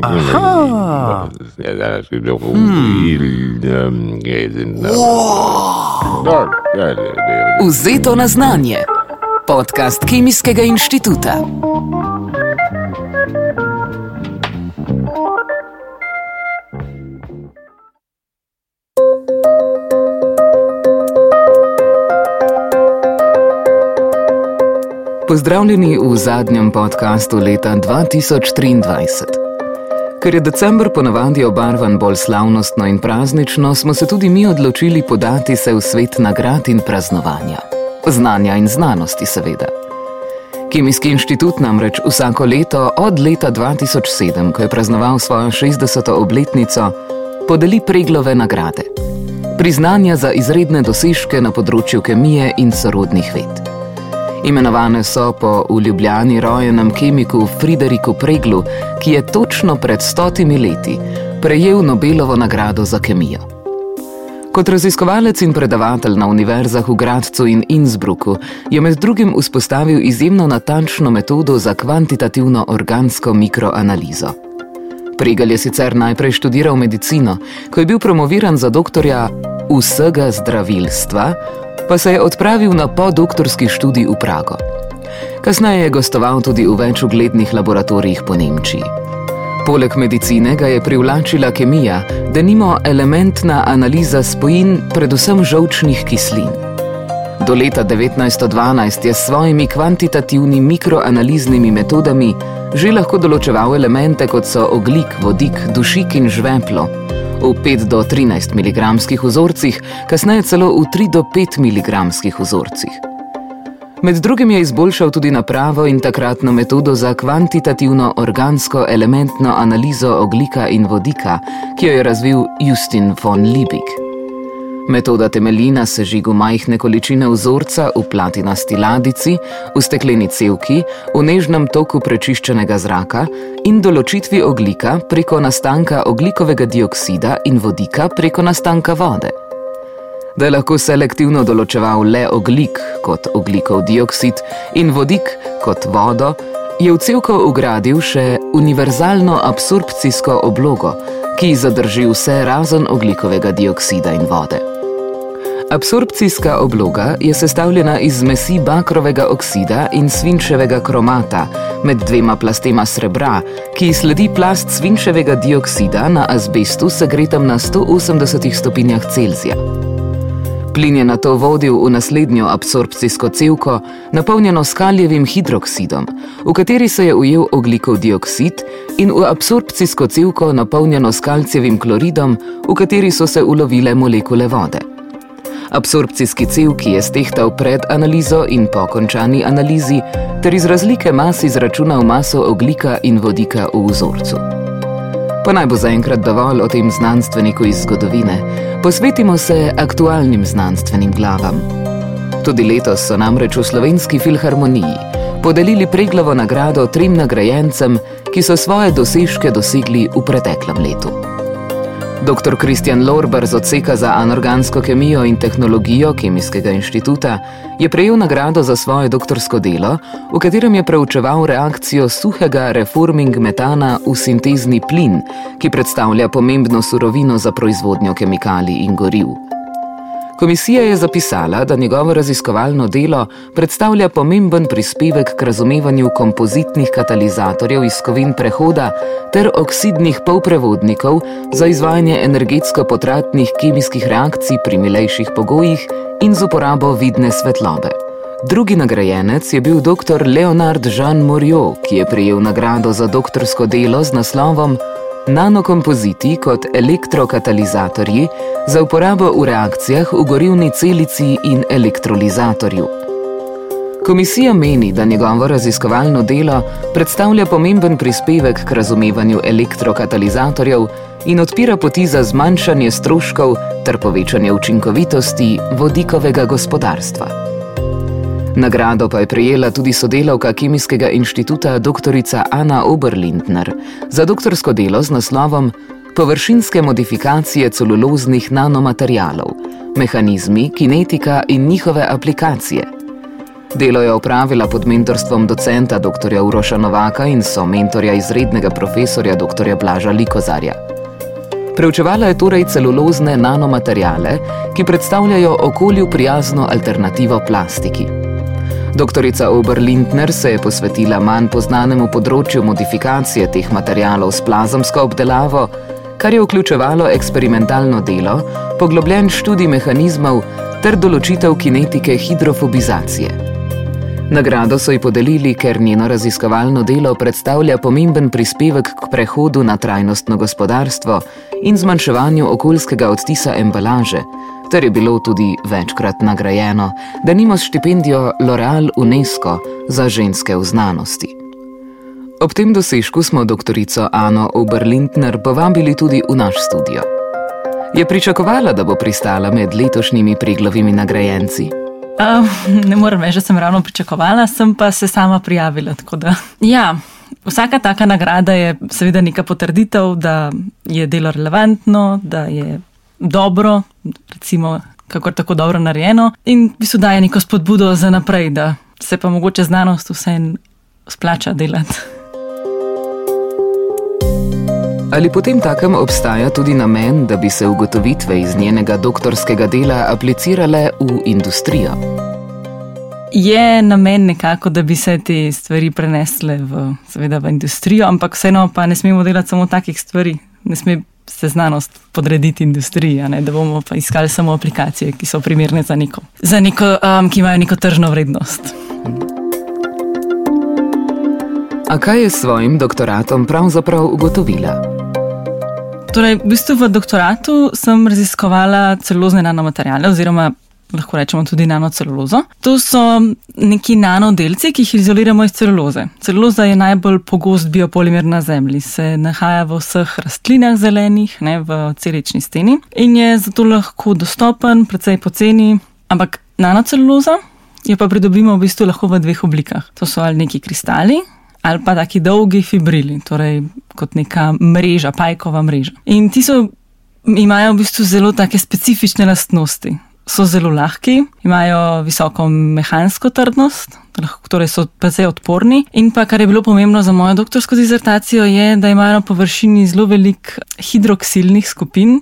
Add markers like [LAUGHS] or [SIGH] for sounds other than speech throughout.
Aha. Ja, dat is ook een Vzeto na znanje. Podcast Kemijskega inštituta. Pozdravljeni v zadnjem podkastu leta 2023. Ker je decembr ponavadi obarvan bolj slavnostno in praznično, smo se tudi mi odločili podati se v svet nagrad in praznovanja. Znanja in znanosti, seveda. Kemijski inštitut namreč vsako leto od leta 2007, ko je praznoval svojo 60. obletnico, podeli preglove nagrade. Priznanja za izredne dosežke na področju kemije in sorodnih ved. Imenovane so po v Ljubljani rojenem kemiku Frideriku Preglu, ki je točno pred stotimi leti prejel Nobelovo nagrado za kemijo. Kot raziskovalec in predavatelj na univerzah v Gradcu in Innsbrucku je med drugim vzpostavil izjemno natančno metodo za kvantitativno organsko mikroanalizo. Pregel je sicer najprej študiral medicino, ko je bil promoviran za doktorja vsega zdravilstva, pa se je odpravil na podoktorski študij v Prago. Kasneje je gostoval tudi v več uglednih laboratorijih po Nemčiji. Poleg medicine ga je privlačila kemija, da nimo elementna analiza spojin, predvsem žolčnih kislin. Do leta 1912 je s svojimi kvantitativnimi mikroanaliznimi metodami že lahko določeval elemente kot so oglik, vodik, dušik in žveplo, v 5 do 13 mg vzorcih, kasneje celo v 3 do 5 mg vzorcih. Med drugim je izboljšal tudi napravo in takratno metodo za kvantitativno organsko elementno analizo oglika in vodika, ki jo je razvil Justin von Liebig. Metoda temelji na sežigu majhne količine vzorca v platinasti ladici, v stekleni cevki, v nežnem toku prečiščenega zraka in določitvi oglika preko nastanka oglikovega dioksida in vodika preko nastanka vode. Da je lahko selektivno določeval le oglik kot oglikov dioksid in vodik kot vodo, je v cevko ugradil še univerzalno absorpcijsko oblogo, ki zadrži vse razen oglikovega dioksida in vode. Absorpcijska obloga je sestavljena iz zmesi bakrovega oksida in svinčevega kromata med dvema plastema srebra, ki sledi plast svinčevega dioksida na azbestu segretem na 180 stopinjah Celzija. Plin je na to vodil v naslednjo absorpcijsko cevko, napolnjeno s kaljevim hidroksidom, v kateri se je ujel oglikov dioksid, in v absorpcijsko cevko, napolnjeno s kalcijevim kloridom, v kateri so se ulovile molekule vode. Absorpcijski cev, ki je stehtal pred analizo in po končani analizi, ter iz razlike mas izračunal maso oglika in vodika v vzorcu. Pa naj bo zaenkrat dovolj o tem znanstveniku iz zgodovine, posvetimo se aktualnim znanstvenim glavam. Tudi letos so namreč v slovenski filharmoniji podelili preglovo nagrado trem nagrajencem, ki so svoje dosežke dosegli v preteklem letu. Dr. Kristjan Lorber z odseka za anorgansko kemijo in tehnologijo Kemijskega inštituta je prejel nagrado za svoje doktorsko delo, v katerem je preučeval reakcijo suhega reforming metana v sintezni plin, ki predstavlja pomembno surovino za proizvodnjo kemikalij in goriv. Komisija je zapisala, da njegovo raziskovalno delo predstavlja pomemben prispevek k razumevanju kompozitnih katalizatorjev iz kovin prehoda ter oksidnih polprevodnikov za izvajanje energetsko potratnih kemijskih reakcij pri milejših pogojih in z uporabo vidne svetlobe. Drugi nagrajenec je bil dr. Leonard Jean Morio, ki je prejel nagrado za doktorsko delo z naslovom nanokompoziti kot elektrokatalizatorji za uporabo v reakcijah v gorivni celici in elektrolizatorju. Komisija meni, da njegovo raziskovalno delo predstavlja pomemben prispevek k razumevanju elektrokatalizatorjev in odpira poti za zmanjšanje stroškov ter povečanje učinkovitosti vodikovega gospodarstva. Nagrado pa je prejela tudi sodelavka Kemijskega inštituta dr. Anna Oberlindner za doktorsko delo z naslovom Površinske modifikacije celuloznih nanomaterialov, mehanizmi, kinetika in njihove aplikacije. Delo je opravila pod mentorstvom docenta dr. Uroša Novaka in so mentorja izrednega profesorja dr. Blaža Likozarja. Preučevala je torej celulozne nanomaterijale, ki predstavljajo okolju prijazno alternativo plastiki. Doktorica Oberlindner se je posvetila manj poznanemu področju modifikacije teh materijalov s plazemsko obdelavo, kar je vključevalo eksperimentalno delo, poglobljen študij mehanizmov ter določitev kinetike hidrofobizacije. Nagrado so ji podelili, ker njeno raziskovalno delo predstavlja pomemben prispevek k prehodu na trajnostno gospodarstvo in zmanjševanju okoljskega odtisa embalaže, ter je bilo tudi večkrat nagrajeno, da nima štipendijo L'Oreal UNESCO za ženske v znanosti. Ob tem dosežku smo doktorico Ano Oberlindner povabili tudi v naš studio. Je pričakovala, da bo pristala med letošnjimi priglovimi nagrajenci? Uh, ne morem reči, da sem ravno pričakovala, sem pa se sama prijavila. Ja, vsaka taka nagrada je seveda neka potrditev, da je delo relevantno, da je dobro, recimo, kako tako dobro narejeno in v bistvu daje neko spodbudo za naprej, da se pa mogoče znanost vseeno splača delati. Ali potem takem obstaja tudi namen, da bi se ugotovitve iz njenega doktorskega dela aplicirale v industrijo? Je namen nekako, da bi se te stvari prenesle v, seveda, v industrijo, ampak vseeno pa ne smemo delati samo takih stvari. Ne sme se znanost podrediti industriji, ne, da bomo pa iskali samo aplikacije, ki so primerne za neko, za neko um, ki imajo neko tržno vrednost. A kaj je s svojim doktoratom pravzaprav ugotovila? Torej, v bistvu v doktoratu sem raziskovala celulozne nanomaterijale, oziroma lahko rečemo tudi nanocelulozo. To so neki nanodelci, ki jih izoliramo iz celuloze. Celuloza je najbolj pogost biopolimer na Zemlji, se nahaja v vseh rastlinah zelenih, ne v celični steni in je zato lahko dostopen, precej poceni, ampak nanoceluloza. Jo pa pridobimo v bistvu lahko v dveh oblikah. To so ali neki kristali, ali pa taki dolgi fibrili, torej kot neka mreža, pajkova mreža. In ti so, imajo v bistvu zelo take specifične lastnosti. So zelo lahki, imajo visoko mehansko trdnost, torej so precej odporni. In pa, kar je bilo pomembno za mojo doktorsko dizertacijo, je, da imajo na površini zelo velik hidroksilnih skupin,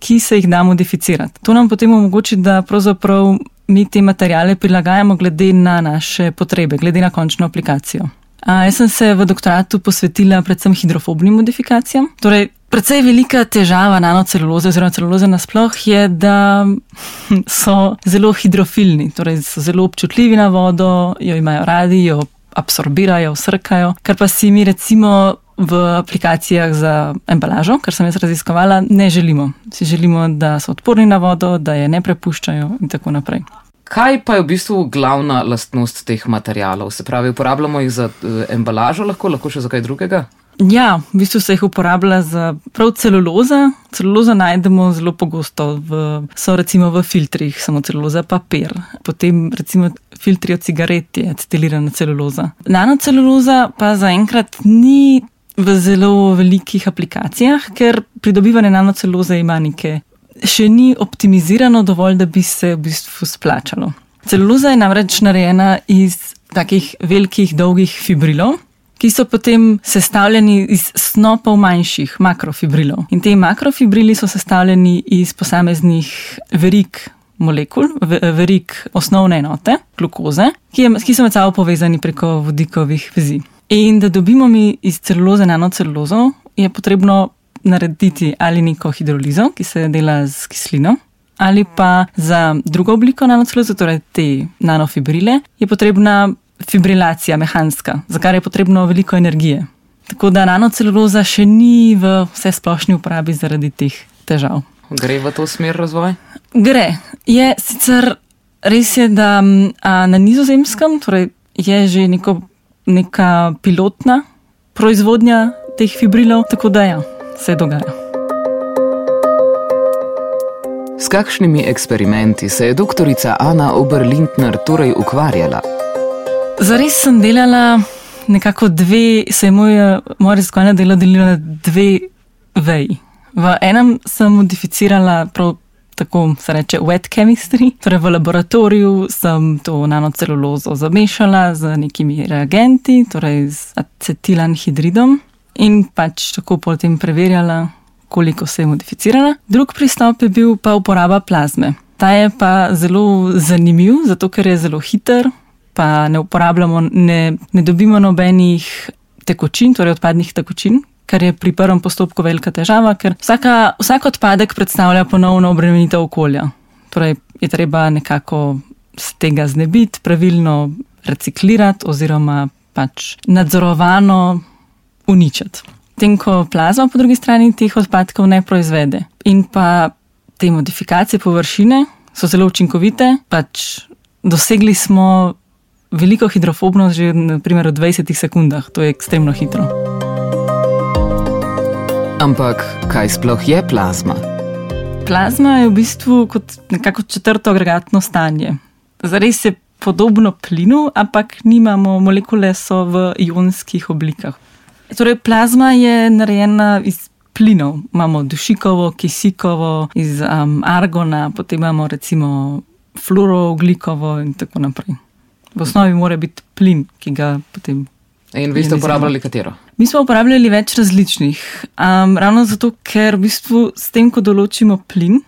ki se jih da modificirati. To nam potem omogoči, da pravzaprav mi te materijale prilagajamo glede na naše potrebe, glede na končno aplikacijo. A, jaz sem se v doktoratu posvetila predvsem hidrofobnim modifikacijam. Torej, predvsej velika težava nanoceluloze oziroma celuloze nasploh je, da [LAUGHS] so zelo hidrofilni, torej so zelo občutljivi na vodo, jo imajo radi, jo absorbirajo, srkajo, kar pa si mi recimo v aplikacijah za embalažo, kar sem jaz raziskovala, ne želimo. Si želimo, da so odporni na vodo, da je ne prepuščajo in tako naprej. Kaj pa je v bistvu glavna lastnost teh materijalov? Se pravi, uporabljamo jih za uh, embalažo, lahko, lahko še za kaj drugega? Ja, v bistvu se jih uporablja za prav celuloza. Celuloza najdemo zelo pogosto, v, so recimo v filtrih, samo celuloza, papir. Potem recimo filtri od cigaret je cetilirana celuloza. Nanoceluloza pa zaenkrat ni v zelo velikih aplikacijah, ker pridobivanje nanoceluloze ima neke še ni optimizirano dovolj, da bi se v bistvu splačalo. Celuloza je namreč narejena iz takih velikih, dolgih fibrilov, ki so potem sestavljeni iz snopov manjših makrofibrilov. In te makrofibrili so sestavljeni iz posameznih verik. Molekul, verik osnovne enote, glukoze, ki, je, ki so med sabo povezani preko vodikovih vezi. In da dobimo mi iz celuloze nanocelulozo, je potrebno narediti ali neko hidrolizo, ki se dela z kislino, ali pa za drugo obliko nanoceluloze, torej te nanofibrile, je potrebna fibrilacija mehanska, za kar je potrebno veliko energije. Tako da nanoceluloza še ni v vse splošni uporabi zaradi teh težav. Gre v to smer razvoj? Gre. Je sicer res, je, da a, na nizozemskem torej je že neko, neka pilotna proizvodnja teh fibrilov, tako da ja se dogaja. S kakšnimi eksperimenti se je doktorica Ana Oberlindner torej ukvarjala? Zares sem delala nekako dve, se je moje, moje raziskovalno delo delilo na dve veji. V enem sem modificirala prav tako se reče wet chemistry. Torej v laboratoriju sem to nanocelulozo zamešala z nekimi reagenti, torej z acetilanhidridom in pač tako potem preverjala, koliko se je modificirala. Drug pristop je bil pa uporaba plazme. Ta je pa zelo zanimiv, zato ker je zelo hiter, pa ne uporabljamo, ne, ne dobimo nobenih tekočin, torej odpadnih tekočin, kar je pri prvem postopku velika težava, ker vsaka, vsak odpadek predstavlja ponovno obremenitev okolja. Torej je treba nekako z tega znebiti, pravilno reciklirati oziroma pač nadzorovano uničiti. Tem, ko plazma po drugi strani teh odpadkov ne proizvede in pa te modifikacije površine so zelo učinkovite, pač dosegli smo veliko hidrofobnost že naprimer, v 20 sekundah, to je ekstremno hitro. Ampak kaj sploh je plazma? Plazma je v bistvu kot nekako četrto agregatno stanje. Zares je podobno plinu, ampak nimamo molekule, so v ionskih oblikah. Torej, plazma je narejena iz plinov. Imamo dušikovo, kisikovo, iz um, argona, potem imamo recimo fluorooglikovo in tako naprej. V osnovi mora biti plin, ki ga potem. In vi ste uporabljali katero? Mi smo uporabljali več različnih. Um, ravno zato, ker v bistvu s tem, ko določimo plin,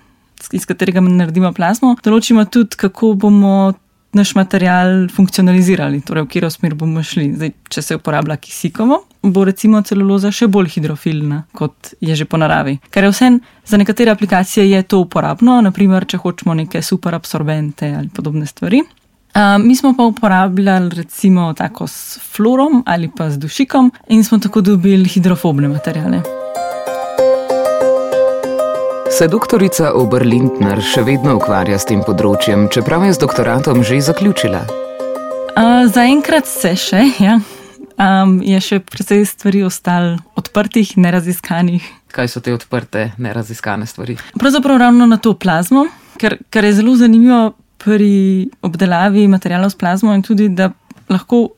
iz katerega naredimo plazmo, določimo tudi, kako bomo naš material funkcionalizirali, torej v katero smer bomo šli. Zdaj, če se uporablja kisikovo, bo recimo celuloza še bolj hidrofilna, kot je že po naravi. Ker je vse za nekatere aplikacije je to uporabno, naprimer, če hočemo neke superabsorbente ali podobne stvari. Uh, mi smo pa uporabljali recimo tako s fluorom ali pa z dušikom in smo tako dobili hidrofobne materijale. Se doktorica Oberlindner še vedno ukvarja s tem področjem, čeprav je z doktoratom že zaključila? Uh, Zaenkrat se še, ja. Um, je še precej stvari ostalo odprtih, neraziskanih. Kaj so te odprte, neraziskane stvari? Pravzaprav ravno na to plazmo, ker, ker je zelo zanimivo pri obdelavi materijalov s plazmo in tudi, da lahko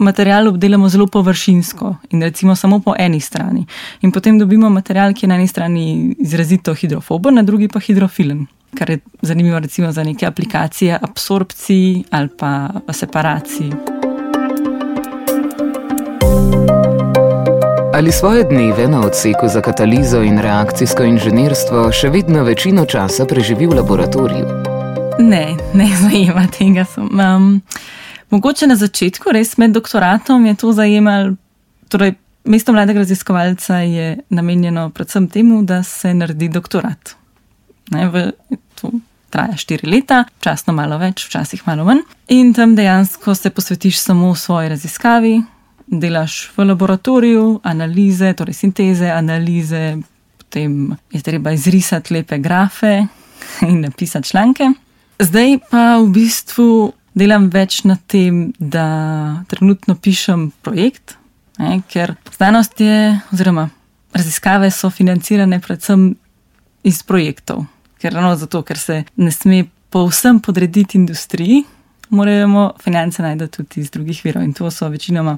material obdelamo zelo površinsko in recimo samo po eni strani. In potem dobimo material, ki je na eni strani izrazito hidrofoben, na drugi pa hidrofilen. Kar je zanimivo recimo za neke aplikacije absorpciji ali pa separaciji. Ali svoje dneve na odseku za katalizo in reakcijsko inženirstvo še vedno večino časa preživi v laboratoriju? Ne, ne [LAUGHS] zajema tega. Um, Mogoče na začetku, res med doktoratom, je to zajemalo. Torej, mesto mladega raziskovalca je namenjeno predvsem temu, da se naredi doktorat. Ne, v, to traja štiri leta, včasih malo več, včasih malo manj. In tam dejansko se posvetiš samo svoji raziskavi, delaš v laboratoriju, analize, torej sinteze, analize, potem je treba izrisati lepe grafe in napisati članke. Zdaj pa v bistvu delam več na tem, da trenutno pišem projekt, ne, ker znanost je, oziroma raziskave so financirane predvsem iz projektov. Ker ravno zato, ker se ne sme povsem podrediti industriji, moramo finance najti tudi iz drugih virov in to so večinoma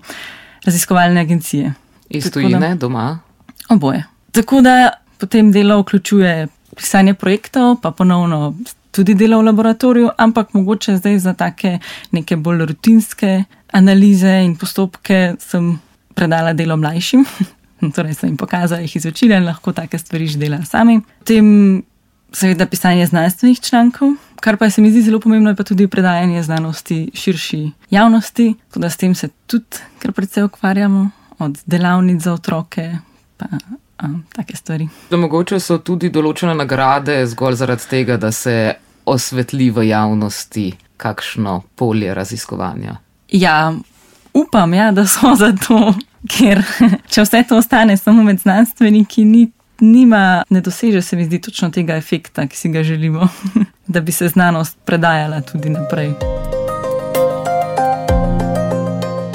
raziskovalne agencije. Iz tujine, doma? Oboje. Tako da potem delo vključuje pisanje projektov, pa ponovno tudi dela v laboratoriju, ampak mogoče zdaj za take neke bolj rutinske analize in postopke sem predala delo mlajšim. [LAUGHS] torej sem jim pokazala, jih izvečila in lahko take stvari že delajo sami. Potem seveda pisanje znanstvenih člankov, kar pa se mi zdi zelo pomembno, je pa tudi predajanje znanosti širši javnosti, tudi s tem se tudi kar precej ukvarjamo, od delavnic za otroke pa um, take stvari. Da mogoče so tudi določene nagrade zgolj zaradi tega, da se osvetli v javnosti kakšno polje raziskovanja. Ja, upam, ja, da so za to, ker [LAUGHS] če vse to ostane samo med znanstveniki, ni. Nima, ne doseže se mi zdi točno tega efekta, ki si ga želimo, [LAUGHS] da bi se znanost predajala tudi naprej.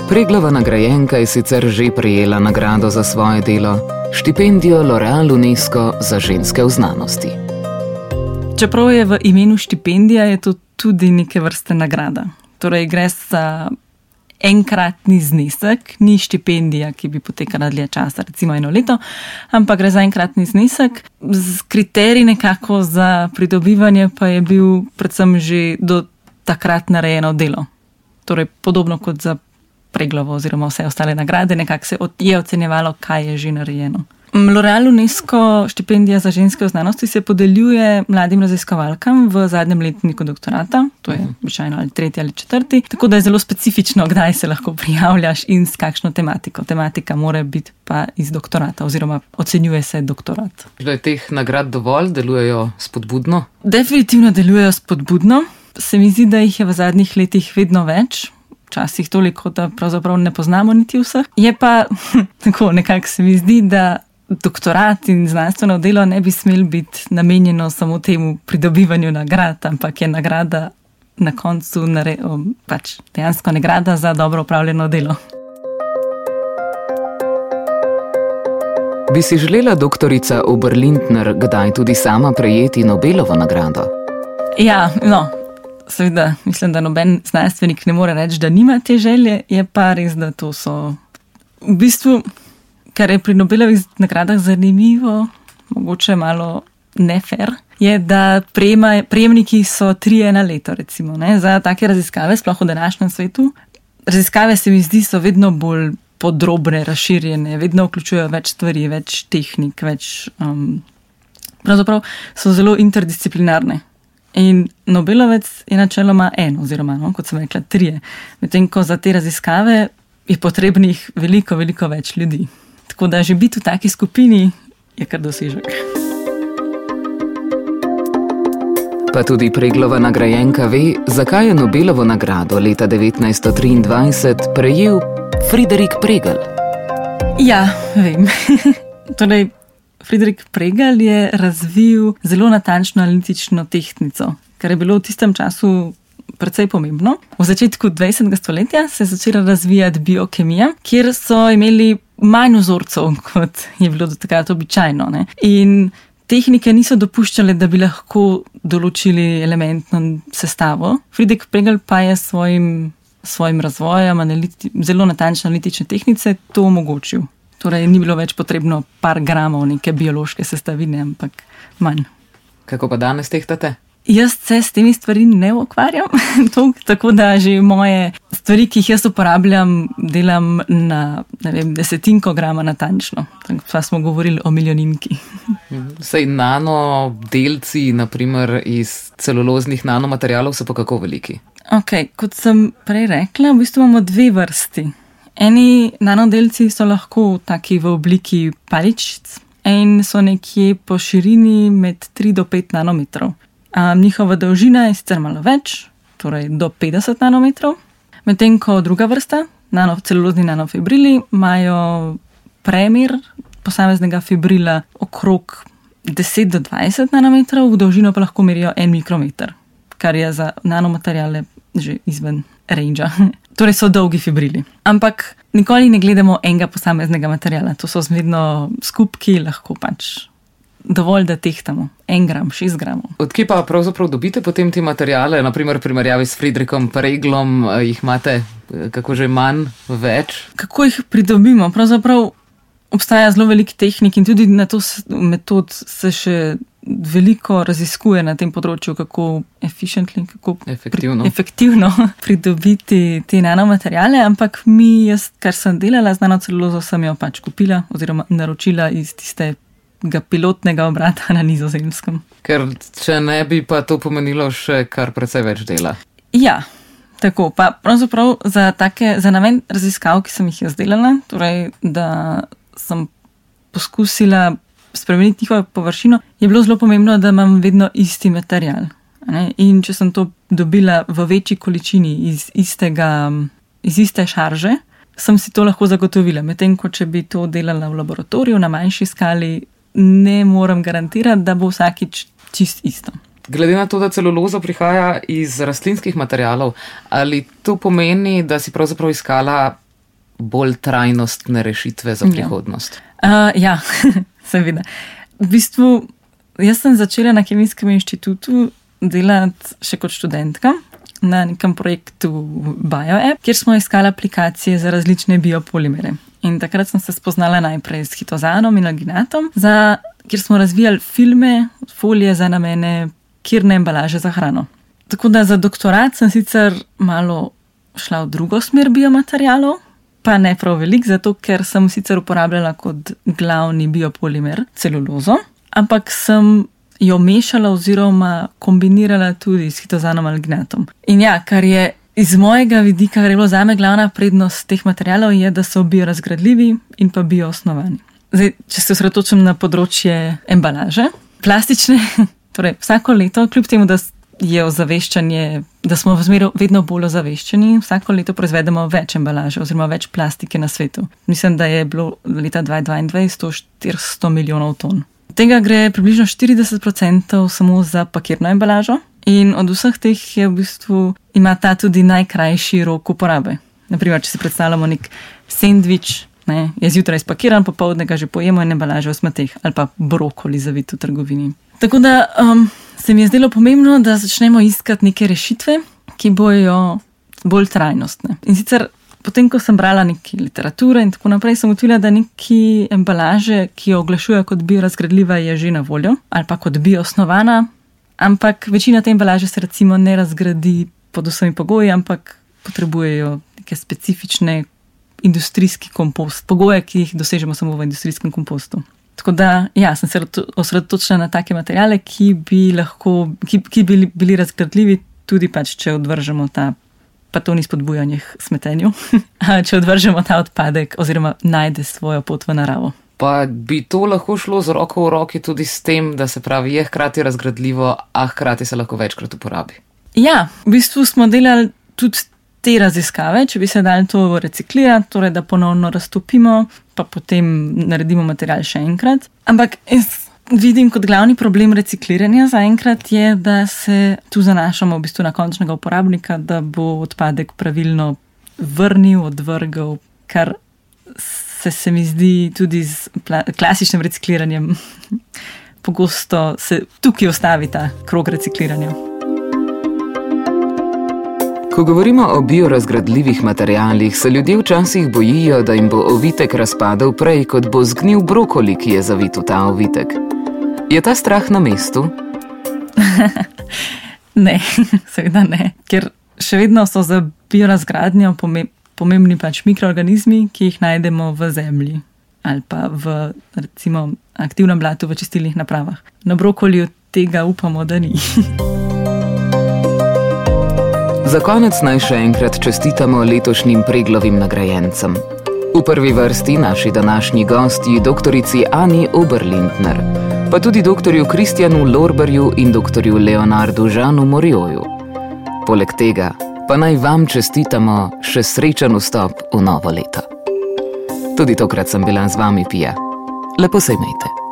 Preglava nagrajenka je sicer že prejela nagrado za svoje delo, štipendijo L'Oreal UNESCO za ženske v znanosti. Čeprav je v imenu štipendija, je to tudi neke vrste nagrada. Torej, gre za enkratni znesek, ni štipendija, ki bi potekala dlje časa, recimo eno leto, ampak gre za enkratni znesek. Z kriterij nekako za pridobivanje pa je bil predvsem že do takrat narejeno delo. Torej, podobno kot za preglovo oziroma vse ostale nagrade, nekako se je ocenjevalo, kaj je že narejeno. L'Oreal UNESCO štipendija za ženske v znanosti se podeljuje mladim raziskovalkam v zadnjem letniku doktorata, to je običajno ali tretji ali četrti, tako da je zelo specifično, kdaj se lahko prijavljaš in s kakšno tematiko. Tematika mora biti pa iz doktorata oziroma ocenjuje se doktorat. Je teh nagrad dovolj, delujejo spodbudno? Definitivno delujejo spodbudno. Se mi zdi, da jih je v zadnjih letih vedno več. Včasih toliko, da pravzaprav ne poznamo niti vseh. Je pa [LAUGHS] tako, nekako se mi zdi, da doktorat in znanstveno delo ne bi smel biti namenjeno samo temu pridobivanju nagrad, ampak je nagrada na koncu nare, pač dejansko nagrada za dobro upravljeno delo. Bi si želela doktorica Oberlindner kdaj tudi sama prejeti Nobelovo nagrado? Ja, no, seveda, mislim, da noben znanstvenik ne more reči, da nima te želje, je pa res, da to so v bistvu kar je pri Nobelovih nagradah zanimivo, mogoče malo nefer, je, da prejema, prejemniki so trije na leto, recimo, ne, za take raziskave, sploh v današnjem svetu. Raziskave se mi zdi, so vedno bolj podrobne, razširjene, vedno vključujejo več stvari, več tehnik, več. Um, pravzaprav so zelo interdisciplinarne. In Nobelovec je načeloma en, oziroma, no, kot sem rekla, trije. Medtem ko za te raziskave je potrebnih veliko, veliko več ljudi. Tako da že biti v taki skupini je kar dosežek. Pa tudi preglova nagrajenka ve, zakaj je Nobelovo nagrado leta 1923 prejel Friderik Pregel. Ja, vem. [LAUGHS] torej, Friderik Pregel je razvil zelo natančno analitično tehniko, kar je bilo v tistem času precej pomembno. V začetku 20. stoletja se je začela razvijati biokemija, kjer so imeli manj vzorcev, [LAUGHS] kot je bilo do takrat običajno. Ne? In tehnike niso dopuščale, da bi lahko določili elementno sestavo. Friedrich Pregel pa je s svojim, svojim razvojem analiti, zelo natančne analitične tehnike to omogočil. Torej, ni bilo več potrebno par gramov neke biološke sestavine, ampak manj. Kako pa danes tehtate? Jaz se s temi stvarmi ne ukvarjam, [LAUGHS] tako da že moje stvari, ki jih jaz uporabljam, delam na vem, desetinko grama natančno. Pa smo govorili o milijoninki. Sej nanodelci, naprimer iz celuloznih nanomaterialov, so pa kako veliki? Ok, kot sem prej rekla, v bistvu imamo dve vrsti. Eni nanodelci so lahko taki v obliki paličic in so nekje po širini med 3 do 5 nanometrov. Um, njihova dolžina je sicer malo več, torej do 50 nanometrov, medtem ko druga vrsta, nano, celulozni nanofibrili, imajo premir posameznega fibrila okrog 10 do 20 nanometrov, v dolžino pa lahko merijo 1 mikrometer, kar je za nanomateriale že izven range. Torej so dolgi fibrili. Ampak nikoli ne gledamo enega posameznega materiala, to so zmerno skupki, lahko pač dovolj, da tehtamo en gram, šest gramov. Odkje pa pravzaprav dobite potem te materijale, naprimer v primerjavi s Friedrichom Preglom, eh, jih imate eh, kako že manj, več? Kako jih pridobimo? Pravzaprav obstaja zelo velik tehnik in tudi na to metod se še veliko raziskuje na tem področju, kako kako efektivno. Pri, efektivno [LAUGHS] pridobiti te nanomaterijale, ampak mi, jaz, kar sem delala z nanocelulozo, sem jo pač kupila oziroma naročila iz tiste pilotnega obrata [LAUGHS] na nizozemskem. Ker če ne bi pa to pomenilo še kar precej več dela. Ja, tako pa pravzaprav za, take, za namen raziskav, ki sem jih jaz delala, torej da sem poskusila spremeniti njihovo površino, je bilo zelo pomembno, da imam vedno isti material. Ne? In če sem to dobila v večji količini iz, istega, iz iste šarže, sem si to lahko zagotovila. Medtem ko če bi to delala v laboratoriju na manjši skali, ne morem garantirati, da bo vsakič čist isto. Glede na to, da celuloza prihaja iz rastlinskih materijalov, ali to pomeni, da si pravzaprav iskala bolj trajnostne rešitve za ja. prihodnost? Ja, uh, ja [LAUGHS] seveda. V bistvu, jaz sem začela na Kemijskem inštitutu delati še kot študentka na nekem projektu BioApp, kjer smo iskali aplikacije za različne biopolimere. In takrat sem se spoznala najprej s hitozanom in alginatom, za, kjer smo razvijali filme, folije za namene kirne embalaže za hrano. Tako da za doktorat sem sicer malo šla v drugo smer biomaterialov, pa ne prav velik, zato ker sem sicer uporabljala kot glavni biopolimer celulozo, ampak sem jo mešala oziroma kombinirala tudi s hitozanom alginatom. In ja, kar je iz mojega vidika, kar je bilo za me glavna prednost teh materialov, je, da so biorazgradljivi in pa bioosnovani. Zdaj, če se osredotočim na področje embalaže, plastične, [LAUGHS] torej vsako leto, kljub temu, da je ozaveščanje, da smo v zmeru vedno bolj ozaveščeni, vsako leto proizvedemo več embalaže oziroma več plastike na svetu. Mislim, da je bilo leta 2022 400 milijonov ton. Tega gre približno 40% samo za pakirno embalažo, in od vseh teh je v bistvu ima ta tudi najkrajši rok uporabe. Naprimer, če si predstavljamo nek sendvič, ne, je zjutraj spakiran, popoldne ga že pojemo in embalažo v smeteh ali pa brokoli zavit v trgovini. Tako da um, se mi je zdelo pomembno, da začnemo iskati neke rešitve, ki bojo bolj trajnostne. In sicer potem, ko sem brala nekaj literature in tako naprej, sem utvila, da neki embalaže, ki jo oglašujejo kot biorazgradljiva, je že na voljo ali pa kot bioosnovana, ampak večina te embalaže se recimo ne razgradi pod vsemi pogoji, ampak potrebujejo neke specifične industrijski kompost, pogoje, ki jih dosežemo samo v industrijskem kompostu. Tako da, ja, sem se osredotočila na take materijale, ki bi lahko, ki, ki bi bili, bili razgradljivi, tudi pač, če odvržemo ta, pa to ni spodbujanje smetenju, [LAUGHS] če odvržemo ta odpadek oziroma najde svojo pot v naravo. Pa bi to lahko šlo z roko v roki tudi s tem, da se pravi, je hkrati razgradljivo, a hkrati se lahko večkrat uporabi. Ja, v bistvu smo delali tudi te raziskave, če bi se dali to reciklirati, torej da ponovno raztopimo, pa potem naredimo material še enkrat. Ampak vidim kot glavni problem recikliranja zaenkrat je, da se tu zanašamo v bistvu na končnega uporabnika, da bo odpadek pravilno vrnil, odvrgel, kar se, se mi zdi tudi z klasičnim recikliranjem. [LAUGHS] Pogosto se tukaj ustavi ta krog recikliranja. Ko govorimo o biorazgradljivih materijalih, se ljudje včasih bojijo, da jim bo ovitek razpadel prej, kot bo zgnil brokoli, ki je zavit v ta ovitek. Je ta strah na mestu? [LAUGHS] ne, [LAUGHS] seveda ne, ker še vedno so za biorazgradnjo pomembni pač mikroorganizmi, ki jih najdemo v zemlji ali pa v recimo, aktivnem blatu v čistilnih napravah. Na brokoliju tega upamo, da ni. [LAUGHS] Za konec naj še enkrat čestitamo letošnjim preglovim nagrajencem. V prvi vrsti naši današnji gosti, dr. Ani Oberlindner, pa tudi dr. Kristjanu Lorberju in dr. Leonardu Žanu Morjoju. Poleg tega pa naj vam čestitamo še srečen vstop v novo leto. Tudi tokrat sem bila z vami, Pija. Lepo se imejte.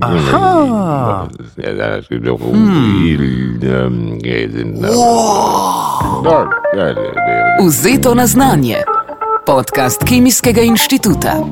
Aha! Ja, dat is nog een Vzeto na znanje. Podcast Kemijskega inštituta.